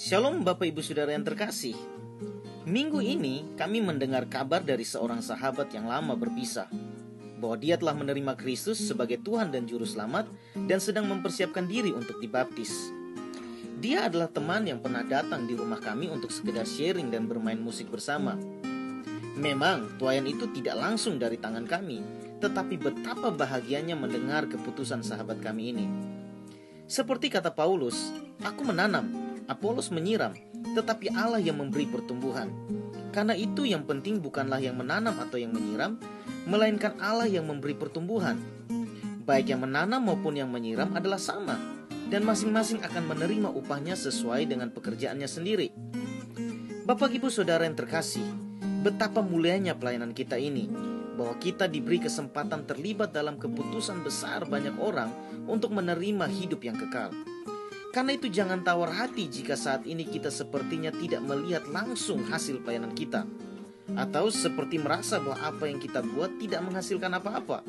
Shalom Bapak Ibu Saudara yang terkasih. Minggu ini kami mendengar kabar dari seorang sahabat yang lama berpisah bahwa dia telah menerima Kristus sebagai Tuhan dan Juru Selamat dan sedang mempersiapkan diri untuk dibaptis. Dia adalah teman yang pernah datang di rumah kami untuk sekedar sharing dan bermain musik bersama. Memang tuayan itu tidak langsung dari tangan kami, tetapi betapa bahagianya mendengar keputusan sahabat kami ini. Seperti kata Paulus, aku menanam, Apolos menyiram, tetapi Allah yang memberi pertumbuhan. Karena itu yang penting bukanlah yang menanam atau yang menyiram, melainkan Allah yang memberi pertumbuhan. Baik yang menanam maupun yang menyiram adalah sama, dan masing-masing akan menerima upahnya sesuai dengan pekerjaannya sendiri. Bapak Ibu Saudara yang terkasih, betapa mulianya pelayanan kita ini, bahwa kita diberi kesempatan terlibat dalam keputusan besar banyak orang untuk menerima hidup yang kekal. Karena itu jangan tawar hati jika saat ini kita sepertinya tidak melihat langsung hasil pelayanan kita. Atau seperti merasa bahwa apa yang kita buat tidak menghasilkan apa-apa.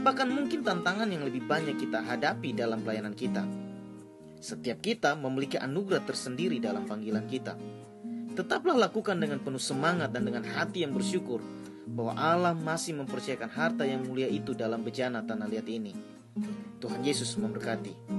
Bahkan mungkin tantangan yang lebih banyak kita hadapi dalam pelayanan kita. Setiap kita memiliki anugerah tersendiri dalam panggilan kita. Tetaplah lakukan dengan penuh semangat dan dengan hati yang bersyukur bahwa Allah masih mempercayakan harta yang mulia itu dalam bejana tanah liat ini. Tuhan Yesus memberkati.